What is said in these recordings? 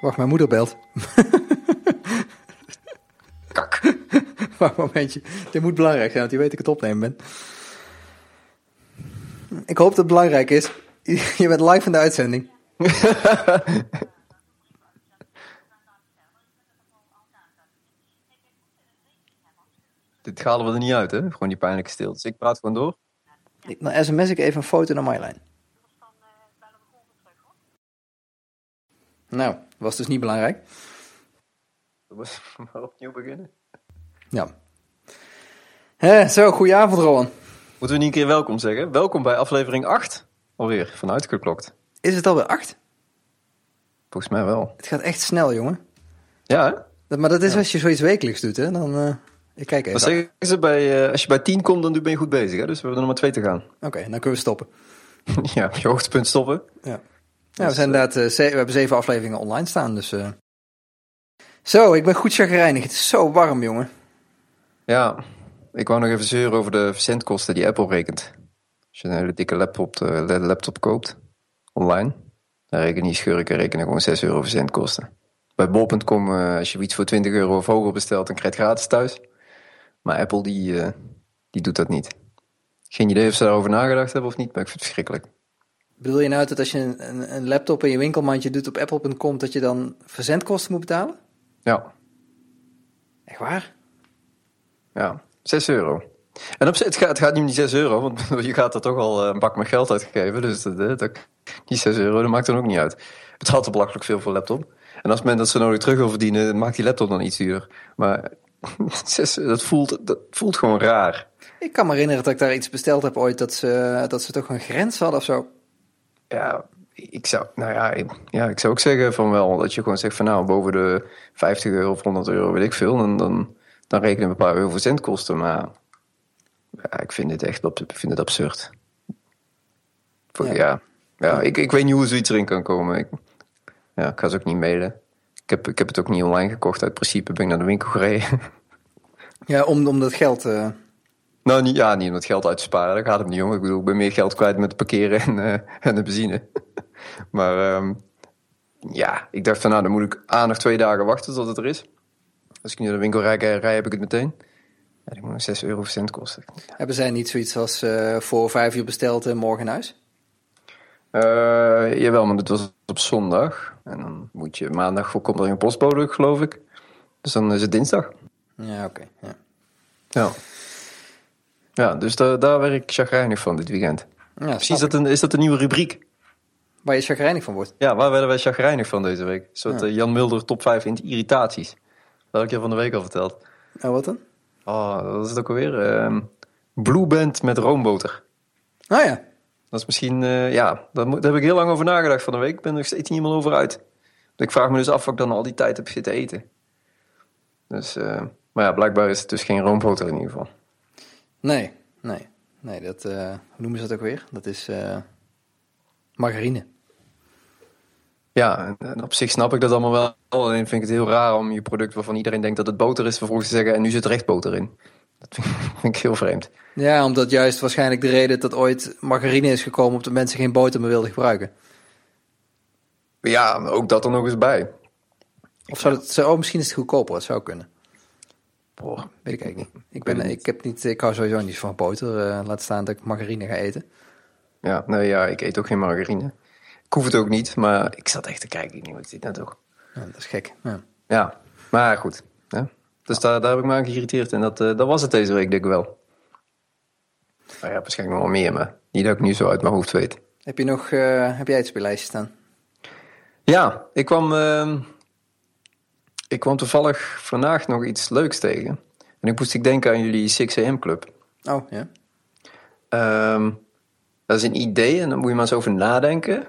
Wacht, mijn moeder belt. Kak. Wacht een momentje. Dit moet belangrijk zijn, want die weet ik het opnemen ben. Ik hoop dat het belangrijk is. Je bent live in de uitzending. Dit halen we er niet uit, hè? Gewoon die pijnlijke stilte. Dus ik praat gewoon door. Ik- Dan sms ik even een foto naar Marjolein. Nou, was dus niet belangrijk. We maar opnieuw beginnen. Ja. Zo, goedenavond Rowan. Moeten we niet een keer welkom zeggen? Welkom bij aflevering 8. Alweer, vanuit geklokt. Is het alweer acht? Volgens mij wel. Het gaat echt snel, jongen. Ja, hè? Dat- Maar dat is als je zoiets wekelijks doet, hè? Dan, eh, ik kijk even. Wat zeggen ze bij, eh, als je bij 10 komt, dan ben je goed bezig, hè? Dus we hebben er nog maar twee te gaan. Oké, dan kunnen we stoppen. ja, op je hoogtepunt stoppen. Ja, ja we, zijn inderdaad, eh, we hebben zeven afleveringen online staan, dus... eh. Zo, ik ben goed chagrijnig. Het is zo warm, jongen. Ja, ik wou nog even zeuren over de verzendkosten die Apple rekent. Als je een hele dikke laptop, eh, laptop koopt, online, dan reken die schurken rekenen gewoon 6 euro verzendkosten. Bij bol.com, eh, als je iets voor 20 euro of hoger bestelt, dan krijg je het gratis thuis. Maar Apple, die, eh, die doet dat niet. Geen idee of ze daarover nagedacht hebben of niet, maar ik vind het verschrikkelijk. Bedoel je nou dat als je een, laptop in je winkelmandje doet op apple.com, dat je dan verzendkosten moet betalen? Ja, Echt waar? ja, 6 euro. En op zich, het gaat, het gaat niet om die 6 euro, want je gaat er toch al eh, een bak met geld uitgeven. Dus dat, eh, dat, die 6 euro, dat maakt dan ook niet uit. Het betaalt er belachelijk veel voor laptop. En als men dat ze nodig terug wil verdienen, maakt die laptop dan iets duurder. Maar 6, dat, voelt, dat voelt gewoon raar. Ik kan me herinneren dat ik daar iets besteld heb ooit, dat ze, dat ze toch een grens hadden of zo. Ja, ik zou, nou ja, ik, ja, ik zou ook zeggen van wel, dat je gewoon zegt van nou, boven de 50 euro of 100 euro, weet ik veel, dan, dan, dan rekenen we een paar euro verzendkosten. Maar ja, ik vind het echt ik vind het absurd. Voor- Ja. ja, ja, ik, ik weet niet hoe zoiets erin kan komen. Ik, ja, ik ga ze ook niet mailen. Ik heb, ik heb het ook niet online gekocht. Uit principe ben ik naar de winkel gereden. Ja, om, om dat geld... eh, Nou, niet, ja, niet om het geld uit te sparen. Daar gaat het niet om. Ik bedoel, ik ben meer geld kwijt met het parkeren en, eh, en de benzine. maar ehm, ja, ik dacht van nou, dan moet ik A nog twee dagen wachten tot het er is. Als ik nu naar de winkel rij, rij heb ik het meteen. Ja, die moet nog 6 euro cent kosten. hebben zij niet zoiets als eh, voor vijf uur besteld en morgen in huis? Eh, jawel, maar dat was op zondag. En dan moet je maandag komt er een postbode, geloof ik. Dus dan is het dinsdag. Ja, oké. ja. Ja. Ja, dus daar, daar werd ik chagrijnig van dit weekend. Ja, Precies, dat een, is dat een nieuwe rubriek? Waar je chagrijnig van wordt. Ja, waar werden wij chagrijnig van deze week? Een soort Ja. eh, Jan Mulder top 5 in irritaties. Dat had ik je van de week al verteld. Oh, wat dan? Oh, dat is het ook alweer. Ehm Blue Band met roomboter. Oh ja. Dat is misschien, eh, ja, daar, heb ik heel lang over nagedacht van de week. Ik ben er nog steeds niet helemaal over uit. Ik vraag me dus af wat ik dan al die tijd heb zitten eten. Dus, eh, maar ja, blijkbaar is het dus geen roomboter in ieder geval. Nee, nee. Nee, dat... eh, hoe noemen ze dat ook weer? Dat is eh, margarine. Ja, en, op zich snap ik dat allemaal wel. Alleen vind ik het heel raar om je product waarvan iedereen denkt dat het boter is, vervolgens te zeggen en nu zit er echt boter in. Dat vind, vind ik heel vreemd. Ja, omdat juist waarschijnlijk de reden dat ooit margarine is gekomen... op de mensen geen boter meer wilden gebruiken. Ja, ook dat er nog eens bij. Of zou het... Oh, misschien is het goedkoper. Dat zou kunnen. Boah. Weet ik eigenlijk niet. Ik, ben, het niet. ik, heb niet, ik hou sowieso niet van boter. eh, laat staan dat ik margarine ga eten. Ja, nee, ja, ik eet ook geen margarine. Ik hoef het ook niet, maar ik zat echt te kijken. Ik denk, wat is dit nou toch? Ja, dat is gek. Ja. Ja, maar goed. Hè? Dus daar, daar heb ik me aan geïrriteerd. En dat, eh, dat was het deze week, denk ik wel. Nou ja, waarschijnlijk nog wel meer, maar niet dat ik nu zo uit mijn hoofd weet. Heb, je nog, eh, heb jij iets op je lijstje staan? Ja, ik kwam, ehm, ik kwam toevallig vandaag nog iets leuks tegen. En ik moest ik denken aan jullie 6am Club. Oh, ja. Ehm, dat is een idee en daar moet je maar eens over nadenken.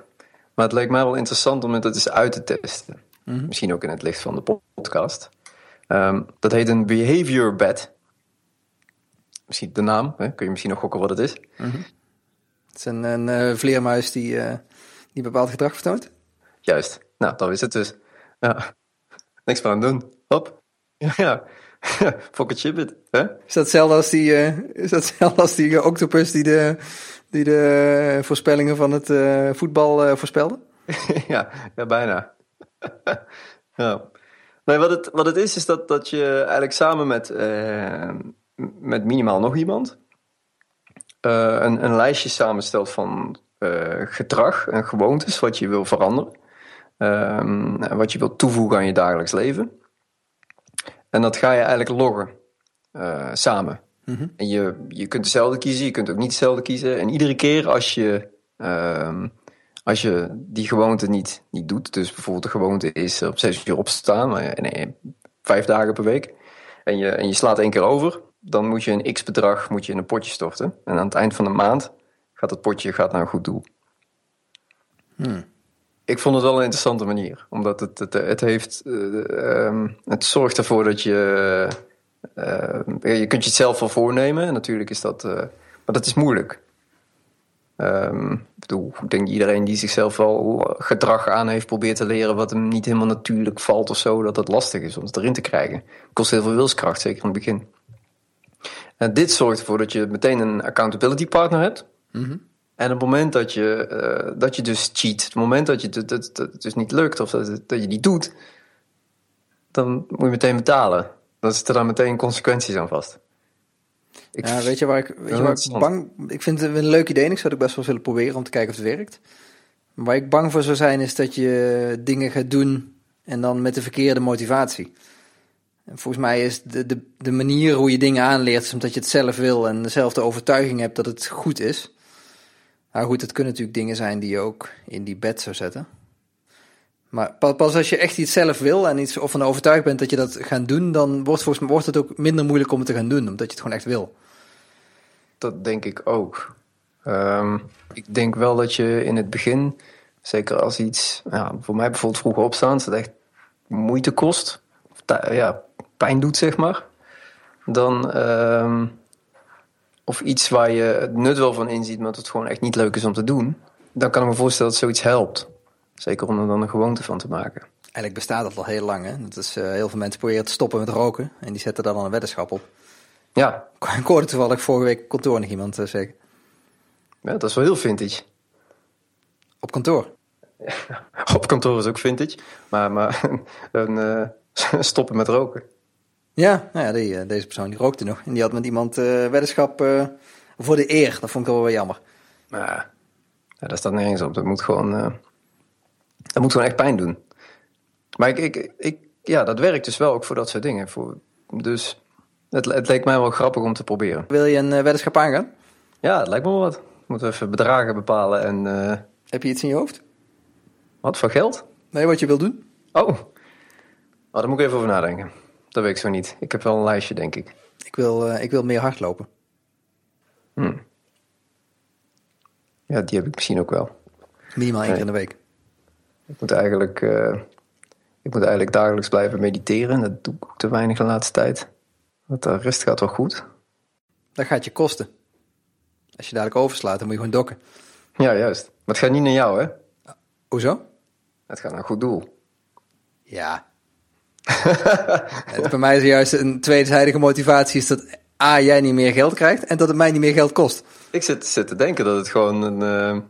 Maar het lijkt mij wel interessant om het eens uit te testen. Misschien ook in het licht van de podcast. Ehm, dat heet een behavior bed. Misschien de naam, hè? kun je misschien nog gokken wat het is. Het is een, een eh, vleermuis die, eh, die bepaald gedrag vertoont. Juist, nou, dat is het dus. Ja. Niks meer aan doen. Hop. Ja, fuck it. Hè? Is dat hetzelfde als die, eh, is dat hetzelfde als die eh, octopus die de, die de voorspellingen van het eh, voetbal eh, voorspelde? ja, ja, bijna. ja. Nee, wat het, wat het is, is dat, dat je eigenlijk samen met, eh, met minimaal nog iemand eh, een, een lijstje samenstelt van eh, gedrag en gewoontes wat je wil veranderen. Ehm, wat je wilt toevoegen aan je dagelijks leven. En dat ga je eigenlijk loggen samen. En je, je kunt hetzelfde kiezen, je kunt ook niet hetzelfde kiezen. En iedere keer als je, ehm, als je die gewoonte niet, niet doet, dus bijvoorbeeld de gewoonte is op zes uur opstaan, nee, vijf dagen per week, en je, en je slaat één keer over, dan moet je een x-bedrag moet je in een potje storten. En aan het eind van de maand gaat het potje gaat naar een goed doel. Hmm. Ik vond het wel een interessante manier, omdat het, het, het heeft, uh, um, het zorgt ervoor dat je uh, je kunt je het zelf wel voornemen. Natuurlijk is dat. Maar dat is moeilijk. Um, ik bedoel, ik denk iedereen die zichzelf wel gedrag aan heeft probeert te leren. wat hem niet helemaal natuurlijk valt of zo. dat het lastig is om het erin te krijgen. Het kost heel veel wilskracht, zeker in het begin. En dit zorgt ervoor dat je meteen een accountability partner hebt. Mm. En op het moment dat je, uh, dat je dus cheat, het moment dat, je, dat, dat, dat het dus niet lukt of dat, dat je niet doet, dan moet je meteen betalen dan zitten daar meteen consequenties aan vast. Ik ja, weet je waar ik, weet je waar ik bang... Ik vind het een leuk idee en ik zou het best wel willen proberen om te kijken of het werkt. Maar waar ik bang voor zou zijn is dat je dingen gaat doen en dan met de verkeerde motivatie. En volgens mij is de, de, de manier hoe je dingen aanleert, omdat je het zelf wil en dezelfde overtuiging hebt dat het goed is. Nou goed, het kunnen natuurlijk dingen zijn die je ook in die bed zou zetten. Maar pas als je echt iets zelf wil en iets of van overtuigd bent dat je dat gaat doen, dan wordt, volgens mij, wordt het ook minder moeilijk om het te gaan doen, omdat je het gewoon echt wil. Dat denk ik ook. Um, ik denk wel dat je in het begin, zeker als iets, ja, voor mij bijvoorbeeld vroeger opstaan, dat echt moeite kost, of ja, pijn doet, zeg maar, dan, um, of iets waar je het nut wel van inziet, maar dat het gewoon echt niet leuk is om te doen, dan kan ik me voorstellen dat zoiets helpt. Zeker om er dan een gewoonte van te maken. Eigenlijk bestaat dat al heel lang. Hè? Dat is, uh, heel veel mensen proberen te stoppen met roken. En die zetten daar dan een weddenschap op. Ja. Ik hoorde toevallig vorige week kantoor nog iemand uh, zeggen. Ja, dat is wel heel vintage. Op kantoor? op kantoor is ook vintage. Maar, maar een, uh, stoppen met roken. Ja, nou ja die, deze persoon die rookte nog. En die had met iemand weddenschap voor de eer. Dat vond ik wel wel jammer. Ja, ja, daar staat nergens op. Dat moet gewoon dat moet gewoon echt pijn doen. Maar ik, ik, ik, ja, dat werkt dus wel ook voor dat soort dingen. Voor, dus het, het leek mij wel grappig om te proberen. Wil je een weddenschap aangaan? Ja, het lijkt me wel wat. Moeten we even bedragen bepalen en... Uh... Heb je iets in je hoofd? Wat, voor geld? Nee, wat je wil doen. Oh. oh, daar moet ik even over nadenken. Dat weet ik zo niet. Ik heb wel een lijstje, denk ik. Ik wil, uh, ik wil meer hardlopen. Hmm. Ja, die heb ik misschien ook wel. Minimaal één keer in de week. Ik moet eigenlijk, uh, ik moet eigenlijk dagelijks blijven mediteren. Dat doe ik ook te weinig de laatste tijd. Want de rest gaat wel goed. Dat gaat je kosten. Als je dadelijk overslaat, dan moet je gewoon dokken. Ja, juist. Maar het gaat niet naar jou, hè? Hoezo? Het gaat naar een goed doel. Ja. bij mij is juist een tweezijdige motivatie is dat A, jij niet meer geld krijgt en dat het mij niet meer geld kost. Ik zit, zit te denken dat het gewoon een... Uh,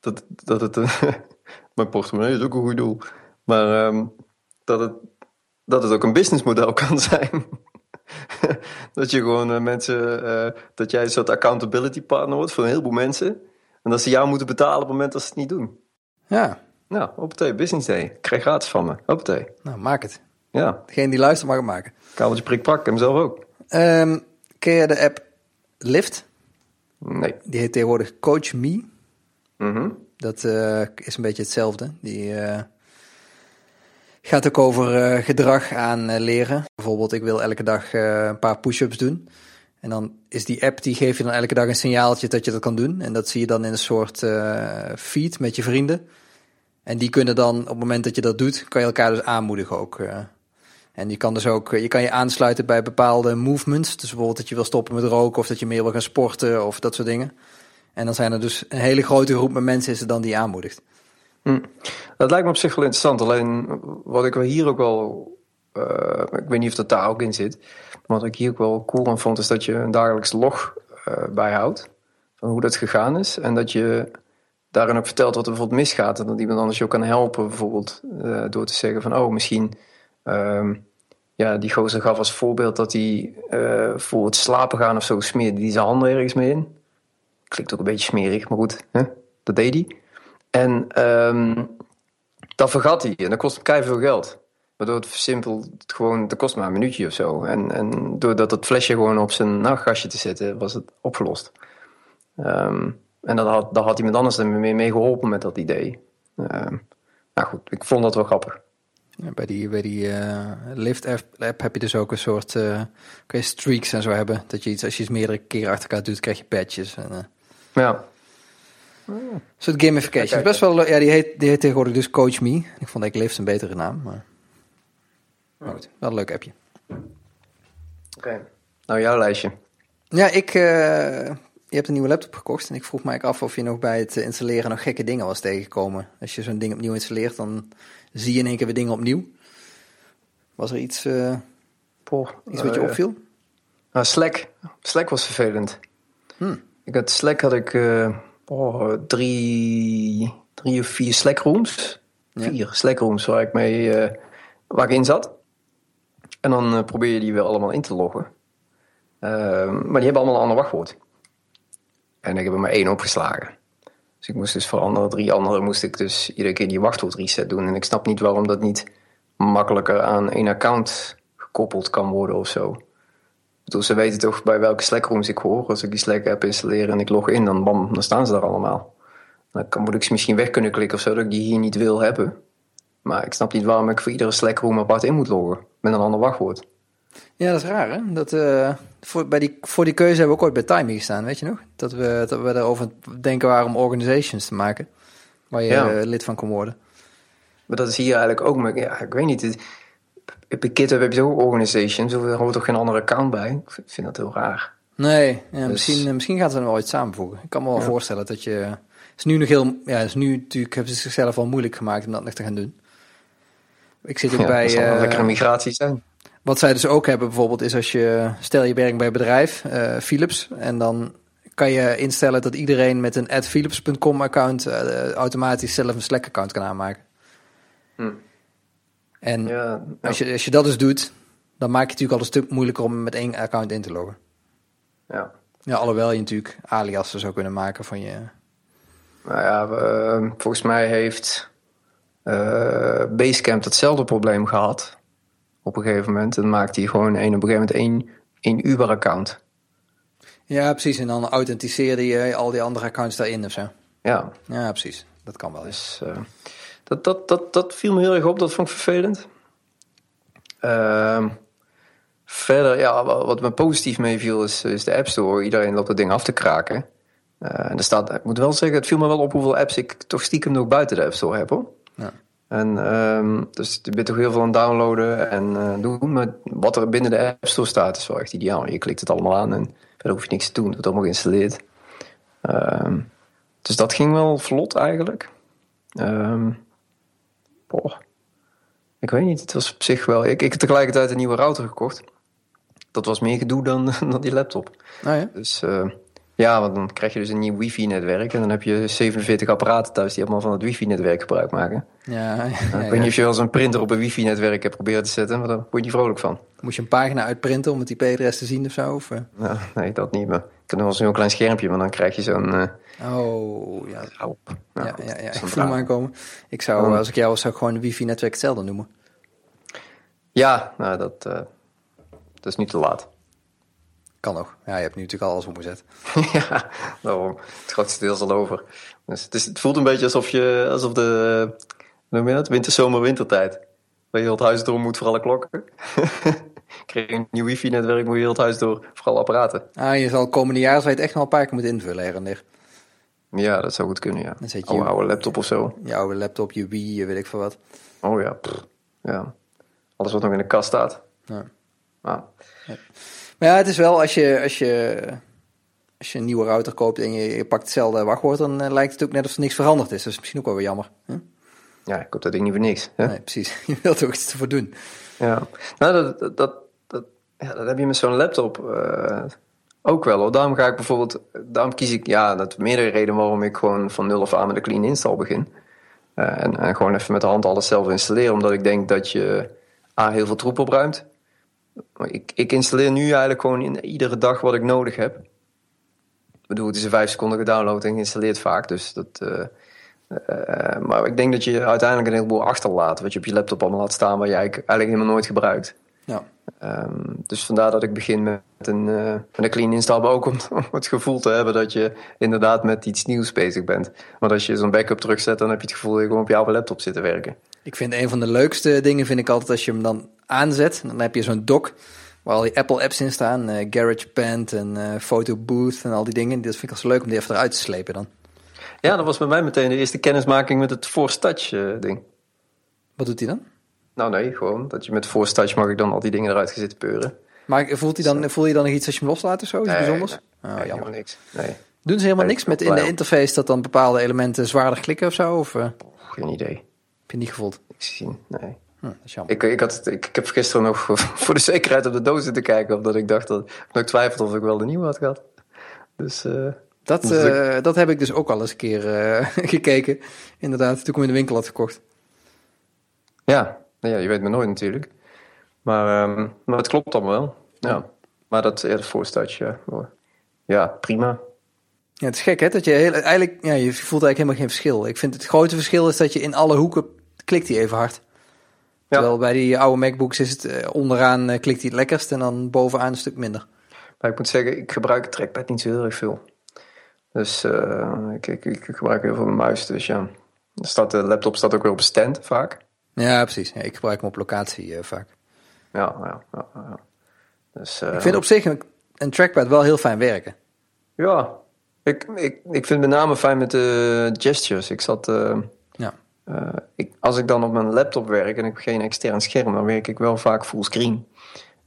dat, dat het een, mijn portemonnee is ook een goed doel. Maar um, dat, het, dat het ook een businessmodel kan zijn. dat je gewoon uh, mensen, uh, dat jij een soort accountability partner wordt voor een heleboel mensen. En dat ze jou moeten betalen op het moment dat ze het niet doen. Ja. Nou, hoppatee, business day. Krijg gratis van me. Hoppatee. Nou, maak het. Ja. Degene die luistert mag het maken. Kabeltje prik pak, hem zelf ook. Um, ken je de app Lyft? Nee. Die heet tegenwoordig Coach Me. Mhm. Dat uh, is een beetje hetzelfde. Die uh, gaat ook over uh, gedrag aan leren. Bijvoorbeeld, ik wil elke dag een paar push-ups doen. En dan is die app, die geeft je dan elke dag een signaaltje dat je dat kan doen. En dat zie je dan in een soort feed met je vrienden. En die kunnen dan, op het moment dat je dat doet, kan je elkaar dus aanmoedigen ook. En je kan dus ook, je kan je aansluiten bij bepaalde movements. Dus bijvoorbeeld dat je wil stoppen met roken of dat je meer wil gaan sporten of dat soort dingen. En dan zijn er dus een hele grote groep met mensen is er dan die aanmoedigt. Hm. Dat lijkt me op zich wel interessant. Alleen wat ik hier ook wel, uh, ik weet niet of dat daar ook in zit, maar wat ik hier ook wel cool aan vond, is dat je een dagelijks log uh, bijhoudt van hoe dat gegaan is. En dat je daarin ook verteld wat er bijvoorbeeld misgaat. En dat iemand anders je ook kan helpen, bijvoorbeeld uh, door te zeggen van, oh, misschien, um, ja, die gozer gaf als voorbeeld dat hij uh, voor het slapen gaan of zo smeerde die zijn handen ergens mee in. Klinkt ook een beetje smerig, maar goed, hè? dat deed hij. En um, dat vergat hij en dat kost hem veel geld. Waardoor het simpel gewoon, dat kost maar een minuutje of zo. En, en doordat het flesje gewoon op zijn nachtkastje te zetten, was het opgelost. Um, en dan had, dan had iemand anders er mee, mee geholpen met dat idee. Uh, nou goed, ik vond dat wel grappig. Bij die, bij die uh, Lift app, heb je dus ook een soort uh, kun je streaks en zo hebben. Dat je iets, als je iets meerdere keren achter elkaar doet, krijg je patches. En, uh, ja. Een soort gamification. Ja, best wel, ja, die heet, die heet tegenwoordig dus Coach Me. Ik vond ik Lift een betere naam. Maar, maar goed, wel een leuk appje. Oké. Okay. Nou, jouw lijstje. Ja, ik, je hebt een nieuwe laptop gekocht en ik vroeg mij af of je nog bij het installeren nog gekke dingen was tegengekomen. Als je zo'n ding opnieuw installeert, dan zie je in één keer weer dingen opnieuw. Was er iets, uh, iets wat je uh, opviel? Nou, Slack. Slack was vervelend. Hmm. Ik had Slack had ik uh, oh, drie, drie of vier Slack rooms. Ja. Vier Slack rooms waar ik mee waar ik in zat. En dan probeer je die weer allemaal in te loggen. Ehm, maar die hebben allemaal een ander wachtwoord. En ik heb er maar één opgeslagen. Dus ik moest dus voor andere drie anderen moest ik dus iedere keer die wachtwoord reset doen. En ik snap niet waarom dat niet makkelijker aan één account gekoppeld kan worden of zo. Ze weten toch bij welke Slack rooms ik hoor. Als ik die Slack app installeer en ik log in, dan bam, dan staan ze daar allemaal. Dan moet ik ze misschien weg kunnen klikken of zo, dat ik die hier niet wil hebben. Maar ik snap niet waarom ik voor iedere Slack room apart in moet loggen. Met een ander wachtwoord. Ja, dat is raar hè. Dat, uh, voor, bij die, voor die keuze hebben we ook ooit bij timing gestaan, weet je nog? Dat we, dat we erover denken waren om organizations te maken. Waar je eh, lid van kon worden. Maar dat is hier eigenlijk ook, maar ja, ik weet niet. Bij GitHub heb je ook organizations, er hoort toch geen andere account bij? Ik vind dat heel raar. Nee, ja, dus... misschien, eh, misschien gaat het wel ooit samenvoegen. Ik kan me wel voorstellen dat je... is nu nog heel... Ja, is nu natuurlijk hebben ze zichzelf al moeilijk gemaakt om dat nog te gaan doen. Ik zit ook bij... Dat zal uh, een lekkere migratie zijn. Wat zij dus ook hebben bijvoorbeeld is als je, stel je werkt bij een bedrijf, uh, Philips, en dan kan je instellen dat iedereen met een philips.com account uh, automatisch zelf een Slack account kan aanmaken. Hm. En ja, Als, je, als je dat dus doet, dan maak je het natuurlijk al een stuk moeilijker om met één account in te loggen. Ja. Ja, alhoewel je natuurlijk aliasen zou kunnen maken van je... Nou ja, uh, volgens mij heeft Basecamp hetzelfde probleem gehad op een gegeven moment. En maakt hij gewoon een, op een gegeven moment één, één Uber-account. Ja, precies. En dan authenticeerde je al die andere accounts daarin of zo. Ja. Ja, precies. Dat kan wel. Dus, uh, dat, dat, dat, dat viel me heel erg op. Dat vond ik vervelend. Uh, verder, ja, wat me positief meeviel is, is de App Store. Iedereen loopt dat ding af te kraken. Uh, en er staat, ik moet wel zeggen, het viel me wel op hoeveel apps ik toch stiekem nog buiten de App Store heb hoor. Ja. En um, dus je bent toch heel veel aan downloaden en uh, doen. Maar wat er binnen de App Store staat is wel echt ideaal. Je klikt het allemaal aan en verder hoef je niks te doen. Het wordt allemaal geïnstalleerd. Um, dus dat ging wel vlot eigenlijk. Um, boah. Ik weet niet, het was op zich wel... Ik, ik heb tegelijkertijd een nieuwe router gekocht. Dat was meer gedoe dan, dan die laptop. Oh ja? Dus... Uh, ja, want dan krijg je dus een nieuw wifi-netwerk. En dan heb je 47 apparaten thuis die allemaal van het wifi-netwerk gebruik maken. Ja, ja, ik weet niet of je wel eens een printer op een wifi-netwerk hebt proberen te zetten, maar daar word je niet vrolijk van. Moet je een pagina uitprinten om het IP-adres te zien of zo? Of? Ja, nee, dat niet. Maar ik heb nog wel eens een heel klein schermpje, maar dan krijg je zo'n... Uh... Oh, ja. Nou, ja, ja, ja, ik voel hem aankomen. Ik zou, als ik jou was, zou ik gewoon een wifi-netwerk hetzelfde noemen. Ja, nou, dat, uh, dat is niet te laat. Kan nog. Ja, je hebt nu natuurlijk alles omgezet. ja, daarom. Het grootste deel is al over. Dus het, is, het voelt een beetje alsof, je, alsof de, noem je dat? Winter, zomer, wintertijd. Waar je heel het huis door moet voor alle klokken. Krijg je een nieuw wifi-netwerk, moet je heel het huis door voor alle apparaten. Ah, je zal komende je het echt nog een paar keer moeten invullen her en der. Ja, dat zou goed kunnen, ja. Dan zet je oude, oude laptop of zo. Je oude laptop, je Wii, je weet ik veel wat. Oh ja, ja. Alles wat nog in de kast staat. Ja. Ah. ja. Maar ja, het is wel als je, als je, als je een nieuwe router koopt en je, je pakt hetzelfde wachtwoord, dan uh, lijkt het ook net of er niks veranderd is. Dat is misschien ook wel weer jammer. Hè? Ja, ik koop dat ding niet voor niks. Hè? Nee, precies. Je wilt er ook iets voor doen. Ja, nou, dat, dat, dat, ja, dat heb je met zo'n laptop. Uh, Ook wel hoor. Daarom ga ik bijvoorbeeld, daarom kies ik, ja, dat meerdere redenen waarom ik gewoon van nul af aan met de clean install begin. Uh, en, en, gewoon even met de hand alles zelf installeren, omdat ik denk dat je A, heel veel troep opruimt. Ik, ik installeer nu eigenlijk gewoon in iedere dag wat ik nodig heb. Ik bedoel, het is een vijf seconden gedownload en geïnstalleerd vaak, dus dat... Uh, uh, maar ik denk dat je uiteindelijk een heleboel achterlaat, wat je op je laptop allemaal laat staan, waar je eigenlijk helemaal nooit gebruikt. Ja. Um, dus vandaar dat ik begin met een, uh, met een clean install, maar ook om, om, het gevoel te hebben dat je inderdaad met iets nieuws bezig bent. Want als je zo'n backup terugzet, dan heb je het gevoel dat je gewoon op jouw laptop zit te werken. Ik vind een van de leukste dingen, vind ik altijd als je hem dan aanzet. Dan heb je zo'n dock waar al die Apple apps in staan. Uh, GarageBand en uh, Photo Booth en al die dingen. Dat vind ik als leuk om die even eruit te slepen dan. Ja, dat was bij mij meteen de eerste kennismaking met het Force Touch uh, ding. Wat doet hij dan? Nou nee, gewoon dat je met Force Touch mag ik dan al die dingen eruit gezitten peuren. Maar voelt hij dan, voel je dan nog iets als je hem loslaat of zo? Iets nee, bijzonders? Nee, oh, jammer. niks. Nee. Doen ze helemaal niks met in de interface dat dan bepaalde elementen zwaarder klikken of zo? Of? Geen idee. Je niet gevoeld? Ik zie, nee. Hm, dat is jammer. Ik, ik, had, ik, ik heb gisteren nog voor de zekerheid op de doos te kijken, omdat ik dacht dat, ik twijfelde of ik wel de nieuwe had gehad. Dus... Uh, dat, uh, dat heb ik dus ook al eens een keer uh, gekeken. Inderdaad, toen ik hem in de winkel had gekocht. Ja, ja je weet me nooit natuurlijk. Maar, um, maar het klopt allemaal wel. Ja. Maar dat eerder voorstadje, ja. ja, prima. Ja, het is gek hè, dat je heel, eigenlijk, ja, je voelt eigenlijk helemaal geen verschil. Ik vind het grote verschil is dat je in alle hoeken klikt hij even hard. Ja. Terwijl bij die oude MacBooks is het onderaan klikt hij het lekkerst en dan bovenaan een stuk minder. Maar ik moet zeggen, ik gebruik het trackpad niet zo heel erg veel. Dus uh, ik, ik, ik, gebruik heel veel mijn muis. Dus ja, staat, de laptop staat ook weer op stand vaak. Ja, precies. Ja, ik gebruik hem op locatie uh, vaak. Ja, ja, ja. ja. Dus, uh, ik vind op zich een, een, trackpad wel heel fijn werken. Ja, ik, ik, ik vind met name fijn met de gestures. Ik zat... ik, als ik dan op mijn laptop werk en ik heb geen extern scherm, dan werk ik wel vaak fullscreen.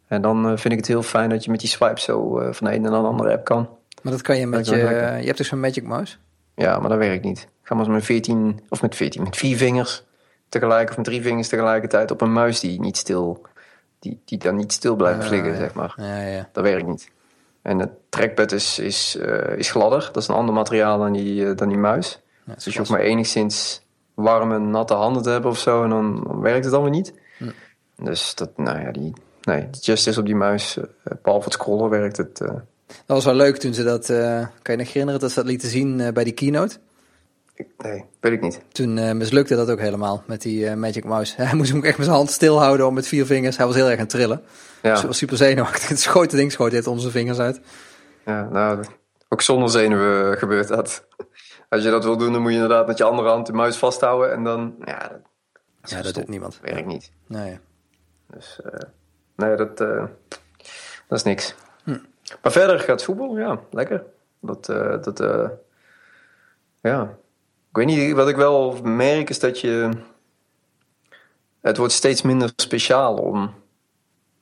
En dan vind ik het heel fijn dat je met die swipe zo van de een naar de andere app kan. Maar dat kan je met je... Je hebt dus zo'n Magic Mouse? Ja, maar dat werkt niet. Ik ga maar eens met 14, of met 14, met vier vingers tegelijk of met drie vingers tegelijkertijd op een muis die niet stil, die, die dan niet stil blijft liggen, zeg maar. Ja, ja. Dat werkt niet. En het trackpad is, is, is gladder. Dat is een ander materiaal dan die, dan die muis. Dus je hoeft maar enigszins warme, natte handen te hebben of zo. En dan, dan werkt het allemaal niet. Hm. Dus dat, nou ja, die, nee, die gestures op die muis, uh, behalve het scrollen, werkt het dat was wel leuk toen ze dat, uh, kan je nog herinneren dat ze dat lieten zien uh, bij die keynote? nee, weet ik niet. Toen mislukte dat ook helemaal met die Magic Mouse. Hij moest hem echt met zijn hand stilhouden om met vier vingers. Hij was heel erg aan het trillen. Ja. Dus was super zenuwachtig. Het schoot ding schoot heeft onze vingers uit. Ja, nou, ook zonder zenuwen gebeurt dat. Als je dat wil doen, dan moet je inderdaad met je andere hand de muis vasthouden en dan, ja, dat, ja, dat doet niemand. Werkt niet. Nee. Dus, nee, dat, dat is niks. Hm. Maar verder gaat voetbal, ja, lekker. Dat, uh, dat ja. Ik weet niet, wat ik wel merk is dat je. Het wordt steeds minder speciaal om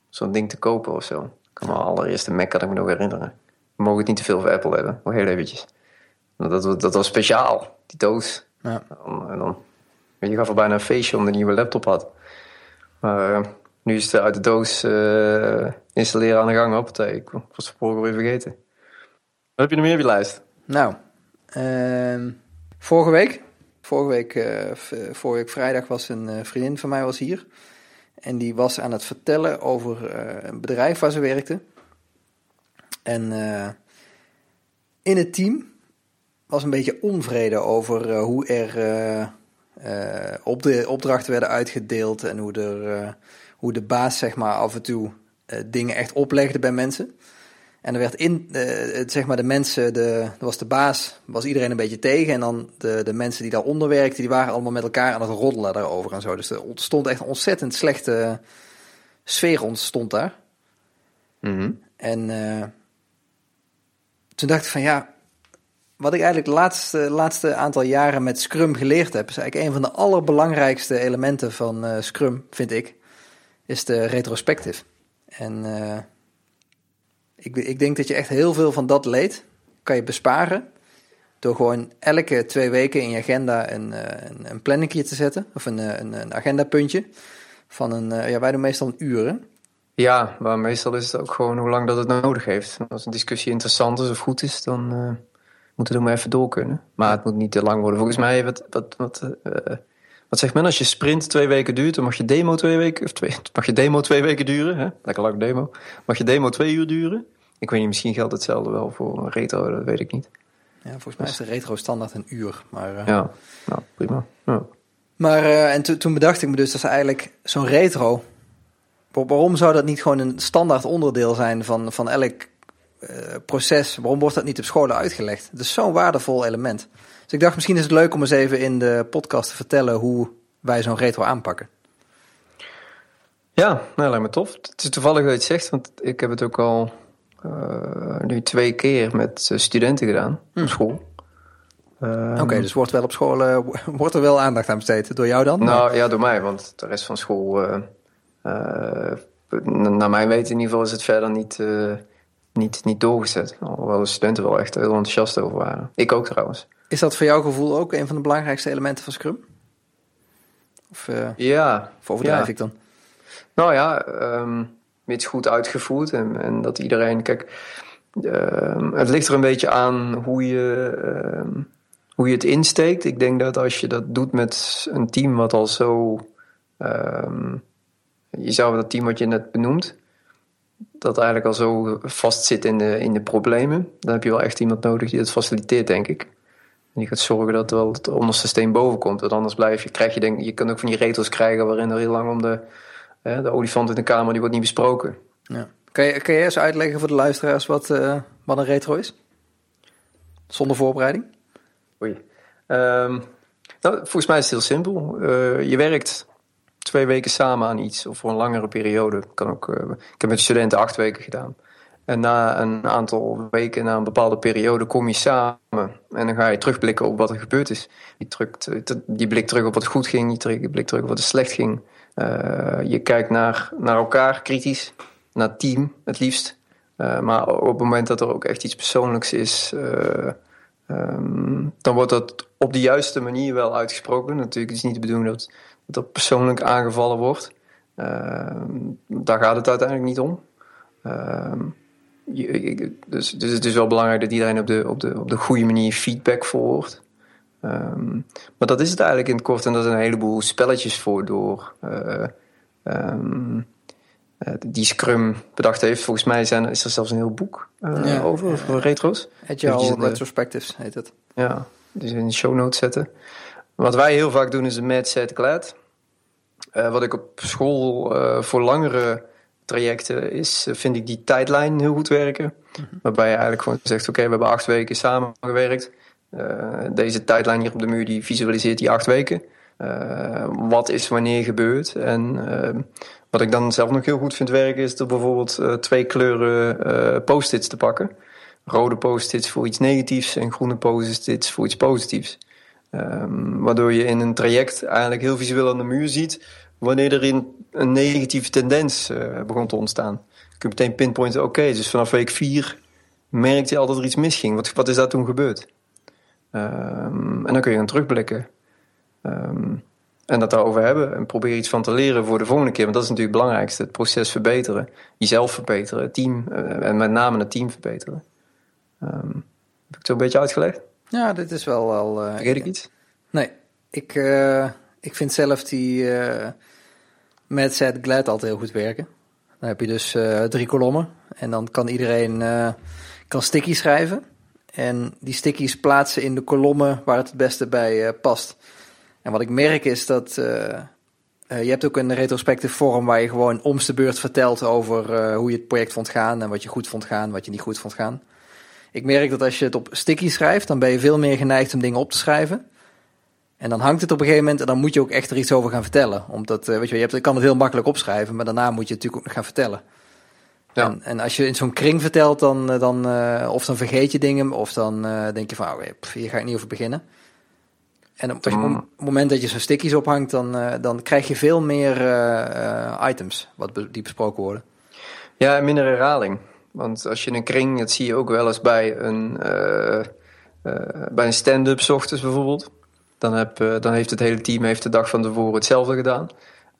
zo'n ding te kopen of zo. Ik kan me allereerste Mac kan ik me nog herinneren. We mogen het niet te veel voor Apple hebben, nog heel eventjes. Dat, dat was speciaal, die doos. Ja. En dan, je gaf er bijna een feestje om de nieuwe laptop had. Maar uh, nu is het uit de doos uh, installeren aan de gang. Hoppatee, ik was het vorige weer vergeten. Wat heb je nog meer op je lijst? Nou, uh, vorige week, vorige week, uh, vorige week vrijdag was een vriendin van mij was hier. En die was aan het vertellen over een bedrijf waar ze werkte. En in het team was een beetje onvrede over hoe er op de opdrachten werden uitgedeeld en hoe er hoe de baas zeg maar af en toe dingen echt oplegde bij mensen. En er werd in, zeg maar de mensen, de, was de baas, was iedereen een beetje tegen. En dan de, de mensen die daaronder werkten, die waren allemaal met elkaar aan het roddelen daarover en zo. Dus er ontstond echt een ontzettend slechte sfeer ontstond daar. Mhm. En uh, toen dacht ik van ja, wat ik eigenlijk de laatste, laatste aantal jaren met Scrum geleerd heb, is eigenlijk een van de allerbelangrijkste elementen van uh, Scrum, vind ik is de retrospective. En uh, ik, ik denk dat je echt heel veel van dat leed kan je besparen door gewoon elke twee weken in je agenda een, eh, een, een planningje te zetten. Of een, eh, een, een agendapuntje van een, ja wij doen meestal een uren. Ja, maar meestal is het ook gewoon hoe lang dat het nodig heeft. Als een discussie interessant is of goed is, dan moet het er maar even door kunnen. Maar het moet niet te lang worden. Volgens mij, wat, wat, wat, uh, wat zegt men? Als je sprint twee weken duurt, dan mag je demo twee weken, of twee, mag je demo twee weken duren. Hè? Lekker lang demo. Mag je demo twee uur duren? Ik weet niet, misschien geldt hetzelfde wel voor een retro, dat weet ik niet. Ja, volgens mij is de retro standaard een uur. Maar, uh... Ja, nou, prima. Ja. Maar, uh, en toen bedacht ik me dus dat ze eigenlijk zo'n retro Waarom zou dat niet gewoon een standaard onderdeel zijn van, van elk proces? Waarom wordt dat niet op scholen uitgelegd? Het is zo'n waardevol element. Dus ik dacht, misschien is het leuk om eens even in de podcast te vertellen hoe wij zo'n retro aanpakken. Ja, nou, lijkt me tof. Het is toevallig dat je het zegt, want ik heb het ook al uh, nu twee keer met studenten gedaan op school. Oké, okay, dus wordt, wel op school, uh, wordt er wel aandacht aan besteed. Door jou dan? Nou ja, door mij, want de rest van school uh, naar mijn weten in ieder geval is het verder niet, niet, niet doorgezet. Alhoewel de studenten wel echt heel enthousiast over waren. Ik ook trouwens. Is dat voor jouw gevoel ook een van de belangrijkste elementen van Scrum? Of, uh, ja. Of overdrijf ik dan? Nou ja, um, mits goed uitgevoerd en, en dat iedereen... Kijk, uh, het ligt er een beetje aan hoe je, uh, hoe je het insteekt. Ik denk dat als je dat doet met een team wat al zo... Je zou dat team wat je net benoemt, dat eigenlijk al zo vast zit in de, in de problemen, dan heb je wel echt iemand nodig die dat faciliteert, denk ik. En die gaat zorgen dat wel het onderste steen boven komt. Want anders blijf je, krijg je, denk, je kan ook van die retels krijgen waarin er heel lang om de, de olifant in de kamer, die wordt niet besproken. Ja. Kan, je, kan je eens uitleggen voor de luisteraars wat, uh, wat een retro is? Zonder voorbereiding? Oei. Um, nou, volgens mij is het heel simpel. Uh, je werkt twee weken samen aan iets, of voor een langere periode. Kan ook, uh, ik heb met studenten acht weken gedaan. En na een aantal weken, na een bepaalde periode, kom je samen. En dan ga je terugblikken op wat er gebeurd is. Je, drukt, je blikt terug op wat goed ging, je blikt terug op wat er slecht ging. Uh, je kijkt naar, naar elkaar kritisch, naar het team het liefst. Maar op het moment dat er ook echt iets persoonlijks is, um, dan wordt dat op de juiste manier wel uitgesproken. Natuurlijk is het niet de bedoeling dat dat persoonlijk aangevallen wordt. Uh, daar gaat het uiteindelijk niet om. Uh, je, dus, dus het is wel belangrijk dat iedereen op de, op de, op de goede manier feedback volgt. Um, maar dat is het eigenlijk in het kort. En daar zijn een heleboel spelletjes voor door. Uh, um, die Scrum bedacht heeft. Volgens mij zijn, is er zelfs een heel boek uh, ja, over, over retro's. Agile Retrospectives heet het. Ja, dus in de show notes zetten. Wat wij heel vaak doen is een mad set glad. Uh, wat ik op school uh, voor langere trajecten is, uh, vind ik die tijdlijn heel goed werken. Mm -hmm. Waarbij je eigenlijk gewoon zegt, oké, okay, we hebben acht weken samengewerkt. deze tijdlijn hier op de muur, die visualiseert die acht weken. wat is wanneer gebeurd? En ehm, wat ik dan zelf nog heel goed vind werken, is er bijvoorbeeld twee kleuren post-its te pakken. Rode post-its voor iets negatiefs en groene post-its voor iets positiefs. Um, waardoor je in een traject eigenlijk heel visueel aan de muur ziet wanneer er in een negatieve tendens uh, begon te ontstaan. Kun je meteen pinpointen, oké, dus vanaf week 4 merkte je al dat er iets misging. Wat, wat is daar toen gebeurd? Um, en dan kun je gaan terugblikken. Um, en dat daarover hebben en probeer iets van te leren voor de volgende keer. Want dat is natuurlijk het belangrijkste. Het proces verbeteren. Jezelf verbeteren. Het team. Uh, en met name het team verbeteren. heb ik het zo een beetje uitgelegd? Ja, dit is wel wel. Uh, Vergeet ik iets? Nee, ik, uh, ik vind zelf die uh, Mad Set Glad altijd heel goed werken. Dan heb je dus drie kolommen en dan kan iedereen kan sticky schrijven. En die stickies plaatsen in de kolommen waar het het beste bij past. En wat ik merk is dat je hebt ook een retrospective vorm waar je gewoon omste beurt vertelt over hoe je het project vond gaan en wat je goed vond gaan, wat je niet goed vond gaan. Ik merk dat als je het op sticky schrijft, dan ben je veel meer geneigd om dingen op te schrijven. En dan hangt het op een gegeven moment en dan moet je ook echt er iets over gaan vertellen. Omdat, uh, weet je, je, hebt, je kan het heel makkelijk opschrijven, maar daarna moet je het natuurlijk ook nog gaan vertellen. Ja. En, en als je in zo'n kring vertelt, dan, eh, dan, uh, of dan vergeet je dingen, of dan uh, denk je van, oh, pff, hier ga ik niet over beginnen. En op, mm. op het moment dat je zo'n stickies ophangt, dan, dan krijg je veel meer items wat be die besproken worden. Ja, minder herhaling. Want als je een kring, dat zie je ook wel eens bij een, uh, uh, bij een stand-up ochtends bijvoorbeeld. Dan, heb, uh, dan heeft het hele team heeft de dag van tevoren hetzelfde gedaan.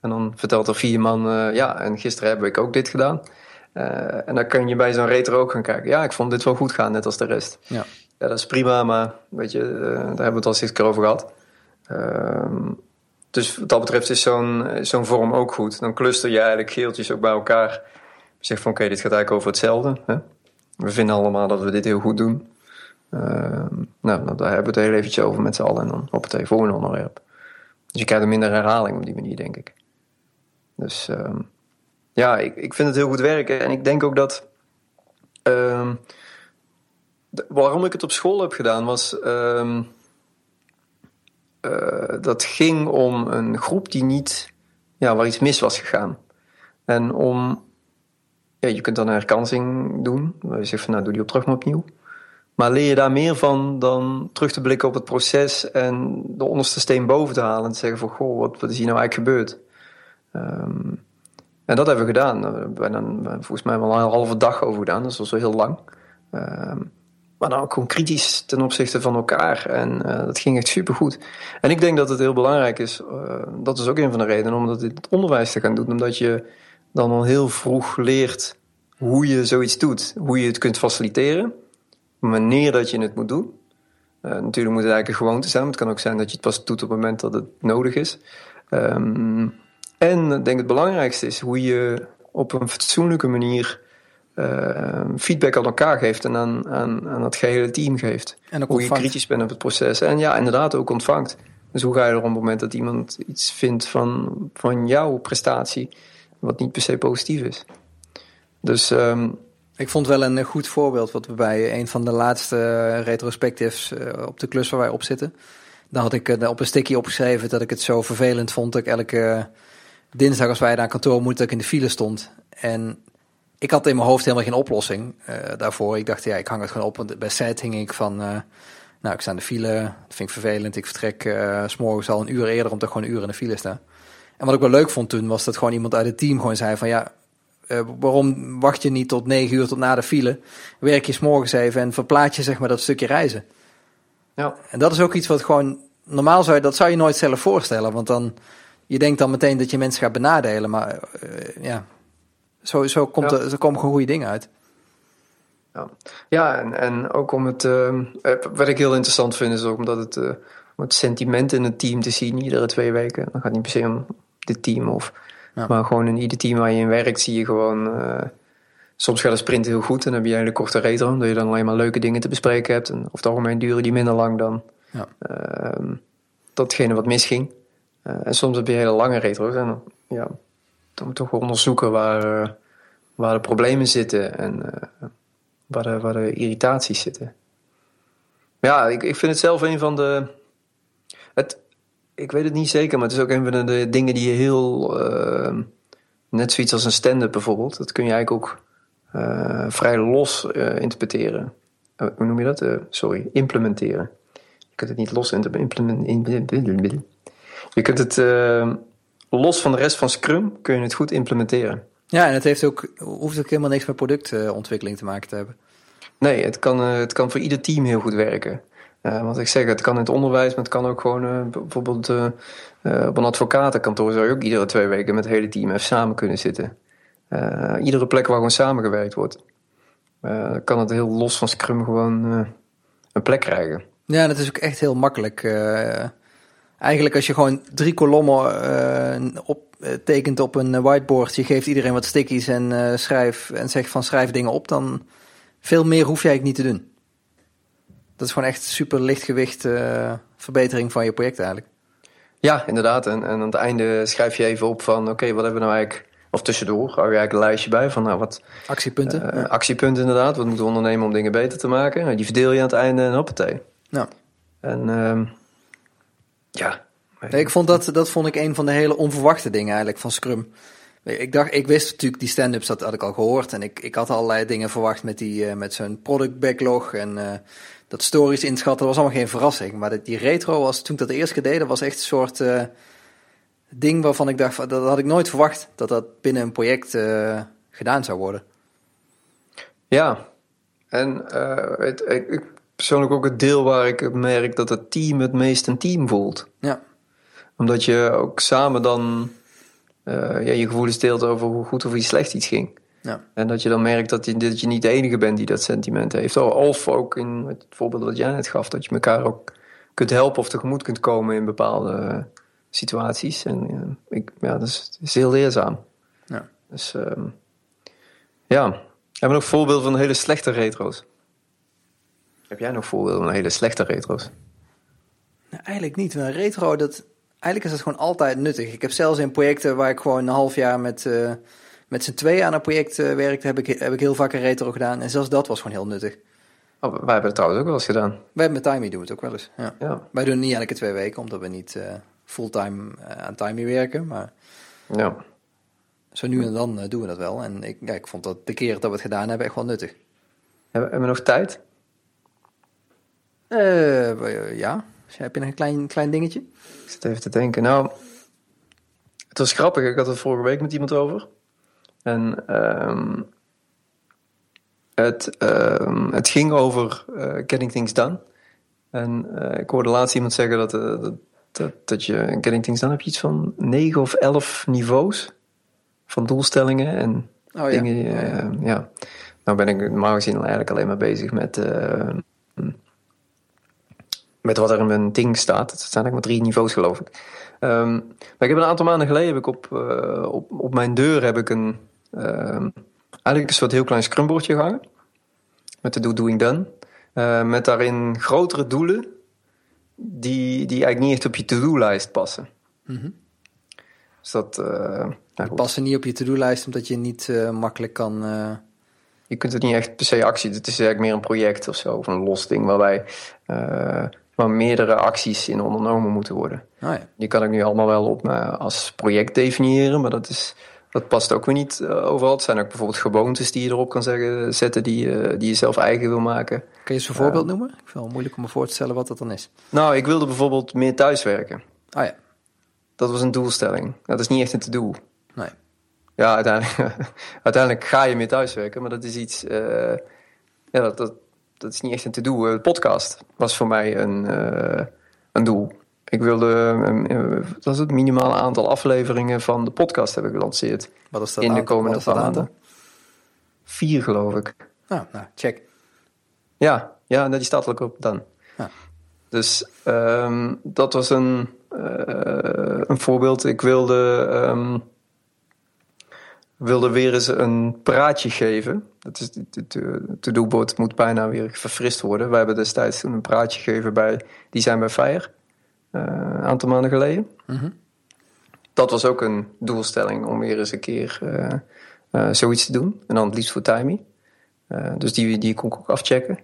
En dan vertelt er vier man, ja, en gisteren heb ik ook dit gedaan. en dan kun je bij zo'n retro ook gaan kijken. Ja, ik vond dit wel goed gaan, net als de rest. Ja, ja dat is prima, maar weet je, daar hebben we het al eens keer over gehad. Ehm, dus wat dat betreft is zo'n zo'n vorm ook goed. Dan cluster je eigenlijk geeltjes ook bij elkaar. Zegt van oké, dit gaat eigenlijk over hetzelfde. Hè? We vinden allemaal dat we dit heel goed doen. Uh, nou, daar hebben we het heel eventjes over met z'n allen. En dan op het volgende onderwerp. Dus je krijgt een minder herhaling op die manier, denk ik. Dus uh, ja, ik, ik vind het heel goed werken. En ik denk ook dat... Uh, waarom ik het op school heb gedaan was... Uh, dat ging om een groep die niet... Ja, waar iets mis was gegaan. En om ja, je kunt dan een herkansing doen. Je zegt van nou doe die opdracht maar opnieuw. Maar leer je daar meer van dan terug te blikken op het proces en de onderste steen boven te halen en te zeggen van goh, wat, wat is hier nou eigenlijk gebeurd? Um, en dat hebben we gedaan. We hebben dan volgens mij wel een halve dag over gedaan, dat was wel heel lang. Um, maar dan ook gewoon kritisch ten opzichte van elkaar. En uh, dat ging echt supergoed. En ik denk dat het heel belangrijk is, uh, dat is ook een van de redenen om dat in het onderwijs te gaan doen. Omdat je dan al heel vroeg leert hoe je zoiets doet. Hoe je het kunt faciliteren. Wanneer dat je het moet doen. Uh, natuurlijk moet het eigenlijk een gewoonte zijn. Maar het kan ook zijn dat je het pas doet op het moment dat het nodig is. Um, en ik denk het belangrijkste is hoe je op een fatsoenlijke manier uh, feedback aan elkaar geeft en aan, aan, aan het gehele team geeft. En hoe je kritisch bent op het proces. En ja, inderdaad ook ontvangt. Dus hoe ga je er op het moment dat iemand iets vindt van, van jouw prestatie, wat niet per se positief is. Dus um, ik vond wel een goed voorbeeld wat we bij een van de laatste retrospectives uh, op de klus waar wij op zitten. Daar had ik uh, op een sticky opgeschreven dat ik het zo vervelend vond dat ik elke dinsdag als wij naar kantoor moeten, dat ik in de file stond. En ik had in mijn hoofd helemaal geen oplossing daarvoor. Ik dacht, ja, ik hang het gewoon op. Want bij set hing ik van, nou, ik sta in de file, dat vind ik vervelend. Ik vertrek uh, s'morgens al een uur eerder, omdat ik gewoon een uur in de file sta. En wat ik wel leuk vond toen, was dat gewoon iemand uit het team gewoon zei van, ja, uh, waarom wacht je niet tot negen uur tot na de file? Werk je s'morgens even en verplaats je zeg maar dat stukje reizen. Ja. En dat is ook iets wat gewoon, normaal zou je, dat zou je nooit zelf voorstellen. Want dan, je denkt dan meteen dat je mensen gaat benadelen. Maar uh, ja, zo, zo, komt ja. er, zo komen gewoon goede dingen uit. Ja, ja en, en ook om het, uh, wat ik heel interessant vind is ook omdat het, uh, om het sentiment in het team te zien iedere twee weken. Dan gaat niet per se om dit team of maar gewoon in ieder team waar je in werkt, zie je gewoon. Uh, soms gaat de sprint heel goed en dan heb je een hele korte retro, omdat je dan alleen maar leuke dingen te bespreken hebt. En over het algemeen duren die minder lang dan ja. uh, datgene wat misging. En soms heb je hele lange retro's en ja, dan moet je toch onderzoeken waar, waar de problemen zitten en waar, waar irritaties zitten. Ja, ik, ik vind het zelf een van de. Het, ik weet het niet zeker, maar het is ook een van de dingen die je heel. Uh, net zoiets als een stand-up bijvoorbeeld. Dat kun je eigenlijk ook uh, vrij los uh, interpreteren. hoe noem je dat? sorry, implementeren. Je kunt het niet los implementeren. Je kunt het los van de rest van Scrum kun je het goed implementeren. Ja, en het heeft ook, hoeft ook helemaal niks met productontwikkeling te maken te hebben. Nee, het kan, het kan voor ieder team heel goed werken. Uh, want ik zeg, het kan in het onderwijs, maar het kan ook gewoon uh, bijvoorbeeld uh, op een advocatenkantoor zou je ook iedere twee weken met het hele team even samen kunnen zitten. iedere plek waar gewoon samengewerkt wordt. kan het heel los van Scrum gewoon een plek krijgen. Ja, dat is ook echt heel makkelijk. eigenlijk als je gewoon drie kolommen op, tekent op een whiteboard, je geeft iedereen wat stickies en schrijf en zegt van schrijf dingen op, dan veel meer hoef je eigenlijk niet te doen. Dat is gewoon echt super lichtgewicht uh, verbetering van je project eigenlijk. Ja, inderdaad. En, en aan het einde schrijf je even op van oké, wat hebben we nou eigenlijk... Of tussendoor hou je eigenlijk een lijstje bij van nou wat... Actiepunten. Uh, Actiepunten inderdaad. Wat moeten we ondernemen om dingen beter te maken? Nou, die verdeel je aan het einde en hoppatee. Ja. En uh, ja... Nee, ik vond dat, dat vond ik een van de hele onverwachte dingen eigenlijk van Scrum. Ik dacht, ik wist natuurlijk die stand-ups, dat had ik al gehoord. En ik, ik had allerlei dingen verwacht met, die, uh, met zo'n product backlog en uh, dat stories inschatten. Dat was allemaal geen verrassing. Maar die retro was, toen ik dat keer deed, dat was echt een soort uh, ding waarvan ik dacht, dat had ik nooit verwacht. Dat dat binnen een project gedaan zou worden. Ja, en het, ik, persoonlijk ook het deel waar ik merk dat het team het meest een team voelt. Ja. Omdat je ook samen dan ja, je gevoelens deelt over hoe goed of hoe slecht iets ging. Ja. En dat je dan merkt dat je, dat je niet de enige bent die dat sentiment heeft. Of ook in het voorbeeld wat jij net gaf, dat je elkaar ook kunt helpen of tegemoet kunt komen in bepaalde situaties. En ik, ja, dat is, is heel leerzaam. Ja. Dus ehm, ja, hebben we nog voorbeelden van hele slechte retro's? Heb jij nog voorbeelden van hele slechte retro's? Nou, eigenlijk niet. Een retro, dat, eigenlijk is dat gewoon altijd nuttig. Ik heb zelfs in projecten waar ik gewoon een half jaar met, uh, met z'n twee aan een project uh, werkte, heb ik, heb ik heel vaak een retro gedaan. En zelfs dat was gewoon heel nuttig. Oh, wij hebben het trouwens ook wel eens gedaan. Wij met Timey doen we het ook wel eens. Ja. Ja. Wij doen het niet elke twee weken, omdat we niet uh, fulltime aan Timey werken. Maar ja. zo nu en dan doen we dat wel. En ik, ja, ik vond dat de keer dat we het gedaan hebben echt wel nuttig. Hebben, hebben we nog tijd? ja. Heb je nog een klein, klein dingetje? Ik zit even te denken. Nou, het was grappig. Ik had het vorige week met iemand over. En um, het, um, het ging over uh, getting things done. En uh, ik hoorde laatst iemand zeggen dat, uh, dat, dat, dat, je in getting things done heb je iets van negen of elf niveaus van doelstellingen en oh, dingen. Ja. Ja, ja. Nou ben ik normaal gezien eigenlijk alleen maar bezig met met wat er in mijn ding staat. Het zijn eigenlijk maar drie niveaus, geloof ik. Um, maar ik heb een aantal maanden geleden heb ik op, uh, op, op mijn deur heb ik een uh, eigenlijk een soort heel klein scrumbordje gehangen. Met de do doing done. Uh, met daarin grotere doelen die, die eigenlijk niet echt op je to-do-lijst passen. Mm -hmm. Dus dat... Nou, passen niet op je to-do-lijst omdat je niet makkelijk kan je kunt het niet echt per se actie. Het is eigenlijk meer een project of zo, of een los ding waarbij uh, waar meerdere acties in ondernomen moeten worden. Oh ja. Die kan ik nu allemaal wel op uh, als project definiëren, maar dat, is, dat past ook weer niet uh, overal. Het zijn ook bijvoorbeeld gewoontes die je erop kan zeggen, zetten die, die je zelf eigen wil maken. Kun je eens een voorbeeld noemen? Ik vind het wel moeilijk om me voor te stellen wat dat dan is. Nou, ik wilde bijvoorbeeld meer thuiswerken. Oh ja. Dat was een doelstelling. Dat is niet echt een to-do. Nee. Ja, uiteindelijk, uiteindelijk ga je meer thuiswerken, maar dat is iets. Uh, ja, dat, dat, dat is niet echt een to-do. De podcast was voor mij een, uh, een doel. Ik wilde, dat is het minimale aantal afleveringen van de podcast hebben gelanceerd. Wat is dat in de komende maanden. Vier, geloof ik. Nou, nou, check. Ja, ja, die staat ook op dan. Ja. Dus um, dat was een, een voorbeeld. Ik wilde. Um, wilde weer eens een praatje geven. Dat is, de to-do-board moet bijna weer verfrist worden. Wij hebben destijds toen een praatje gegeven bij Die zijn bij Fire. Uh, een aantal maanden geleden. Mm -hmm. Dat was ook een doelstelling om weer eens een keer uh, uh, zoiets te doen. En dan het liefst voor timing. dus die, die kon ik ook afchecken.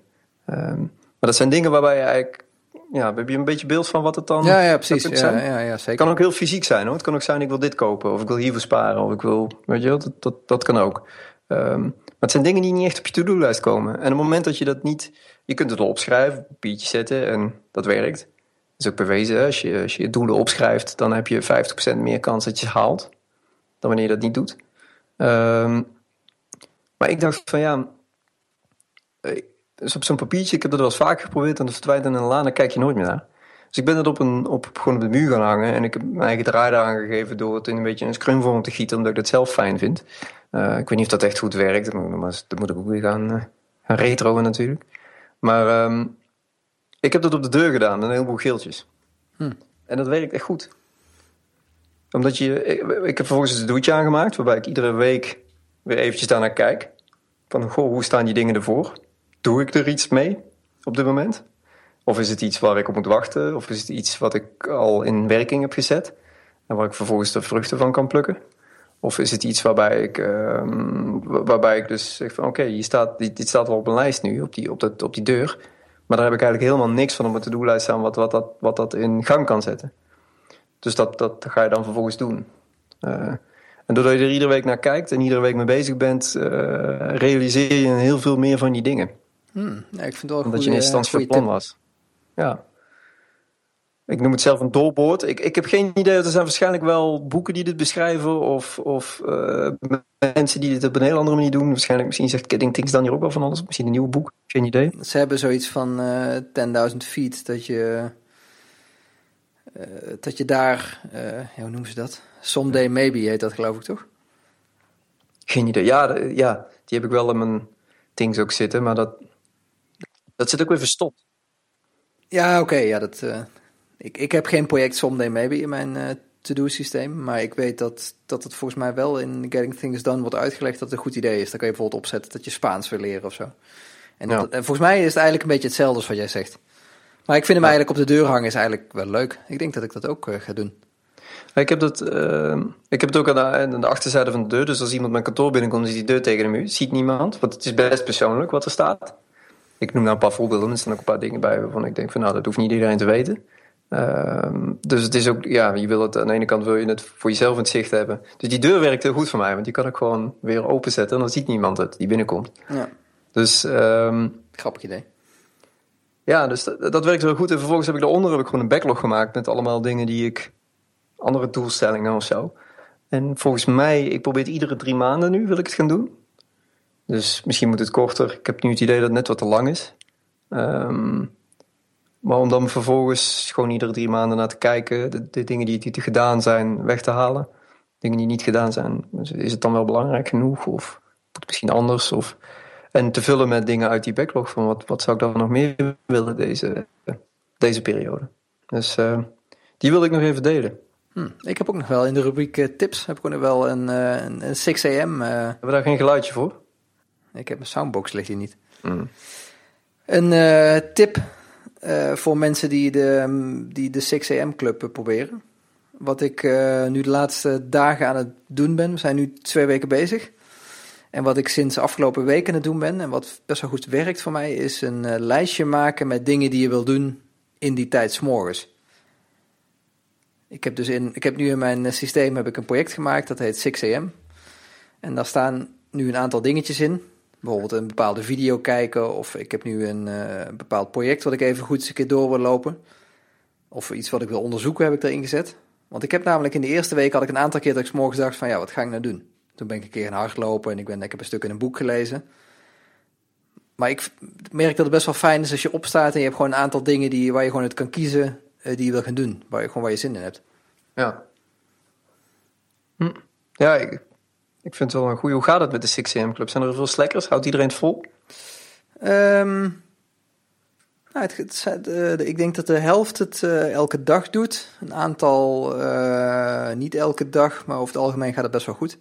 Um, maar dat zijn dingen waarbij je eigenlijk ja, heb je een beetje beeld van wat het dan Ja, ja precies. Ja, zijn? ja, ja, Het zeker. kan ook heel fysiek zijn hoor. Het kan ook zijn, ik wil dit kopen, of ik wil hiervoor sparen, of ik wil, weet je wel, dat, dat, dat kan ook. Ehm, maar het zijn dingen die niet echt op je to-do-lijst komen. En op het moment dat je dat niet, je kunt het wel opschrijven, op een papiertje zetten en dat werkt. Dat is ook bewezen, hè. als je, als je doelen opschrijft, dan heb je 50% meer kans dat je ze haalt, dan wanneer je dat niet doet. Ehm, maar ik dacht van ja, eh, dus op zo'n papiertje, ik heb dat wel eens vaak geprobeerd en dat verdwijnt in een la, daar kijk je nooit meer naar. Dus ik ben het op, een, op, gewoon op de muur gaan hangen en ik heb mijn eigen draai eraan gegeven door het in een beetje een scrumvorm te gieten, omdat ik dat zelf fijn vind. Uh, ik weet niet of dat echt goed werkt, maar dat moet ik ook weer gaan, uh, gaan retroen natuurlijk. Maar um, ik heb dat op de deur gedaan, een heleboel geeltjes. Hm. En dat werkt echt goed. Omdat je, ik, ik heb vervolgens een doetje aangemaakt, waarbij ik iedere week weer eventjes daarnaar kijk. Van, goh, hoe staan die dingen ervoor? Doe ik er iets mee op dit moment? Of is het iets waar ik op moet wachten? Of is het iets wat ik al in werking heb gezet en waar ik vervolgens de vruchten van kan plukken? Of is het iets waarbij ik, um, waarbij ik dus zeg van oké, okay, staat, dit, dit staat wel op een lijst nu, op die, op, dat, op die deur. Maar daar heb ik eigenlijk helemaal niks van op mijn to-do-lijst staan wat, wat, dat, wat dat in gang kan zetten. Dus dat, dat ga je dan vervolgens doen. Uh, en doordat je er iedere week naar kijkt en iedere week mee bezig bent, uh, realiseer je heel veel meer van die dingen. Hmm, ja, ik vind het wel een Omdat je in eerste instantie van plan was. Ja. Ik noem het zelf een doorboord. Ik, ik heb geen idee. Er zijn waarschijnlijk wel boeken die dit beschrijven. Of, of uh, mensen die dit op een heel andere manier doen. Waarschijnlijk, misschien zegt Getting Things dan hier ook wel van alles. Misschien een nieuw boek. Geen idee. Ze hebben zoiets van uh, 10.000 feet. Dat je, uh, dat je daar, hoe noemen ze dat? Someday Maybe heet dat geloof ik toch? Geen idee. Ja, ja die heb ik wel in mijn things ook zitten, maar dat, dat zit ook weer verstopt. Ja, oké. ja, dat, uh, ik, ik heb geen project Someday Maybe in mijn uh, to-do systeem, maar ik weet dat, dat het volgens mij wel in Getting Things Done wordt uitgelegd dat het een goed idee is. Dan kan je bijvoorbeeld opzetten dat je Spaans wil leren of zo. En, dat, en volgens mij is het eigenlijk een beetje hetzelfde als wat jij zegt. Maar ik vind hem eigenlijk op de deur hangen is eigenlijk wel leuk. Ik denk dat ik dat ook uh, ga doen. Ik heb, dat, uh, ik heb het ook aan de, aan de, achterzijde van de deur. Dus als iemand mijn kantoor binnenkomt en ziet die deur tegen de muur, ziet niemand. Want het is best persoonlijk wat er staat. Ik noem nou een paar voorbeelden. Er staan ook een paar dingen bij waarvan ik denk van nou, dat hoeft niet iedereen te weten. Uh, dus het is ook, ja, je wil het aan de ene kant wil je het voor jezelf in het zicht hebben. Dus die deur werkt heel goed voor mij, want die kan ik gewoon weer openzetten en dan ziet niemand het die binnenkomt. Ja. Dus, um, grappig idee. Ja, dus dat, dat werkt heel goed. En vervolgens heb ik daaronder heb ik gewoon een backlog gemaakt met allemaal dingen die ik, andere doelstellingen of zo. En volgens mij, ik probeer het iedere drie maanden nu, wil ik het gaan doen. Dus misschien moet het korter. Ik heb nu het idee dat het net wat te lang is. Um, maar om dan vervolgens gewoon iedere drie maanden naar te kijken, de, de dingen die, die gedaan zijn, weg te halen. Dingen die niet gedaan zijn, is het dan wel belangrijk genoeg? Of moet het misschien anders? Of, en te vullen met dingen uit die backlog van wat, wat zou ik dan nog meer willen deze, deze periode. Dus uh, die wil ik nog even delen. Hm, ik heb ook nog wel in de rubriek uh, tips heb ik ook nog wel een, uh, een, een 6 am. Hebben we daar geen geluidje voor? Ik heb mijn soundbox ligt hier niet. Hm. Een tip uh, voor mensen die de, die de 6 am club proberen. Wat ik nu de laatste dagen aan het doen ben. We zijn nu twee weken bezig. En wat ik sinds de afgelopen weken aan het doen ben. En wat best wel goed werkt voor mij. Is een lijstje maken met dingen die je wil doen in die tijd s'morgens. Ik heb, dus in, ik heb nu in mijn systeem heb ik een project gemaakt. Dat heet 6 am. En daar staan nu een aantal dingetjes in bijvoorbeeld een bepaalde video kijken. Of ik heb nu een, uh, bepaald project wat ik even goed eens een keer door wil lopen. Of iets wat ik wil onderzoeken heb ik erin gezet. Want ik heb namelijk in de eerste week had ik een aantal keer dat ik s morgens dacht van ja, wat ga ik nou doen? Toen ben ik een keer in hardlopen en ik, ben, ik heb een stuk in een boek gelezen. Maar ik merk dat het best wel fijn is als je opstaat en je hebt gewoon een aantal dingen die, waar je gewoon het kan kiezen uh, die je wil gaan doen. Waar je gewoon waar je zin in hebt. Ja. Hm. Ja, ik, ik vind het wel een goede. Hoe gaat het met de 6 AM Club? Zijn er veel slekkers? Houdt iedereen het vol? Um, nou, het, het, uh, ik denk dat de helft het uh, elke dag doet. Een aantal uh, niet elke dag, maar over het algemeen gaat het best wel goed.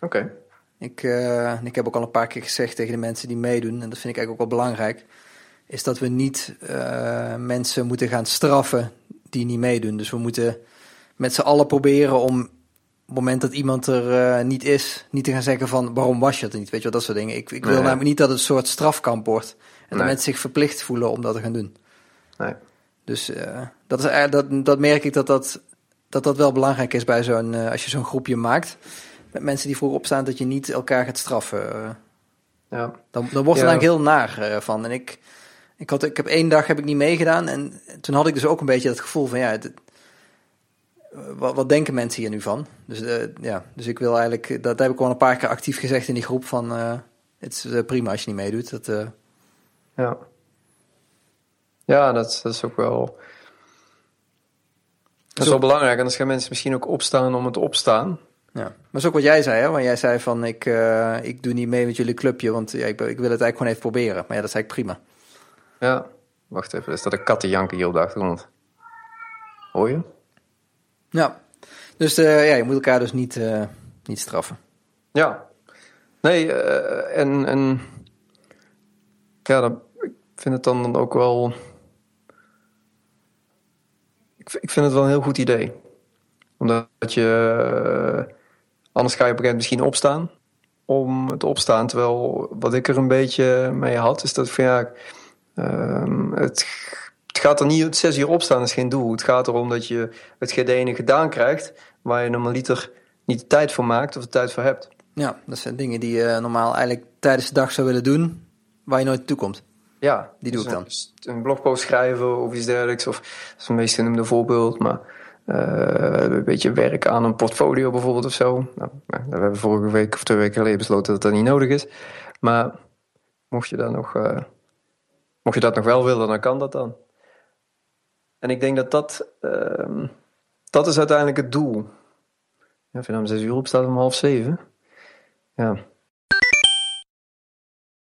Oké. Okay. Ik, ik heb ook al een paar keer gezegd tegen de mensen die meedoen, en dat vind ik eigenlijk ook wel belangrijk, is dat we niet mensen moeten gaan straffen die niet meedoen. Dus we moeten met z'n allen proberen om het moment dat iemand er uh, niet is, niet te gaan zeggen van waarom was je het niet, weet je wel, dat soort dingen. Ik, ik wil nee. namelijk niet dat het een soort strafkamp wordt en nee. dat mensen zich verplicht voelen om dat te gaan doen. Nee. Dus uh, dat, is, dat, dat merk ik dat dat, dat, dat wel belangrijk is bij zo'n, uh, als je zo'n groepje maakt, met mensen die vroeg opstaan, dat je niet elkaar gaat straffen. ja. Dan, dan wordt het ja. heel naar van. En ik, ik, had, ik heb één dag heb ik niet meegedaan en toen had ik dus ook een beetje dat gevoel van ja, het, wat, wat, denken mensen hier nu van? Dus, uh, ja, dus ik wil eigenlijk, dat heb ik wel een paar keer actief gezegd in die groep van, uh, het is uh, prima als je niet meedoet. Dat, Ja, ja dat, dat is ook wel, dat is wel belangrijk. En dan gaan mensen misschien ook opstaan om het opstaan. Ja, maar dat is ook wat jij zei, hè? Want jij zei van, ik, ik doe niet mee met jullie clubje, want ja, ik, ik wil het eigenlijk gewoon even proberen. Maar ja, dat is eigenlijk prima. Ja, wacht even, is dat een kattenjanken hier op de achtergrond? Hoor je? Ja, dus uh, ja, je moet elkaar dus niet, uh, niet straffen. Ja, nee, uh, en, en ja, dan, ik vind het dan ook wel. Ik, ik vind het wel een heel goed idee. Omdat je. anders ga je op een gegeven moment misschien opstaan. Om het opstaan. Terwijl wat ik er een beetje mee had, is dat van ja. Uh, het het gaat er niet zes uur opstaan, is geen doel. Het gaat erom dat je het gedene gedaan krijgt waar je normaliter niet de tijd voor maakt of de tijd voor hebt. Ja, dat zijn dingen die je normaal eigenlijk tijdens de dag zou willen doen, waar je nooit naartoe komt. Ja, die doe ik dan. Een, een blogpost schrijven of iets dergelijks, of dat is een meest genoemde voorbeeld, maar uh, een beetje werk aan een portfolio bijvoorbeeld of zo. Nou, we hebben vorige week of twee weken geleden besloten dat dat niet nodig is. Maar mocht je, daar nog, uh, mocht je dat nog wel willen, dan kan dat dan. En ik denk dat dat, uh, dat is uiteindelijk het doel. Ja, als je om 6 uur opstaat om half zeven. Ja,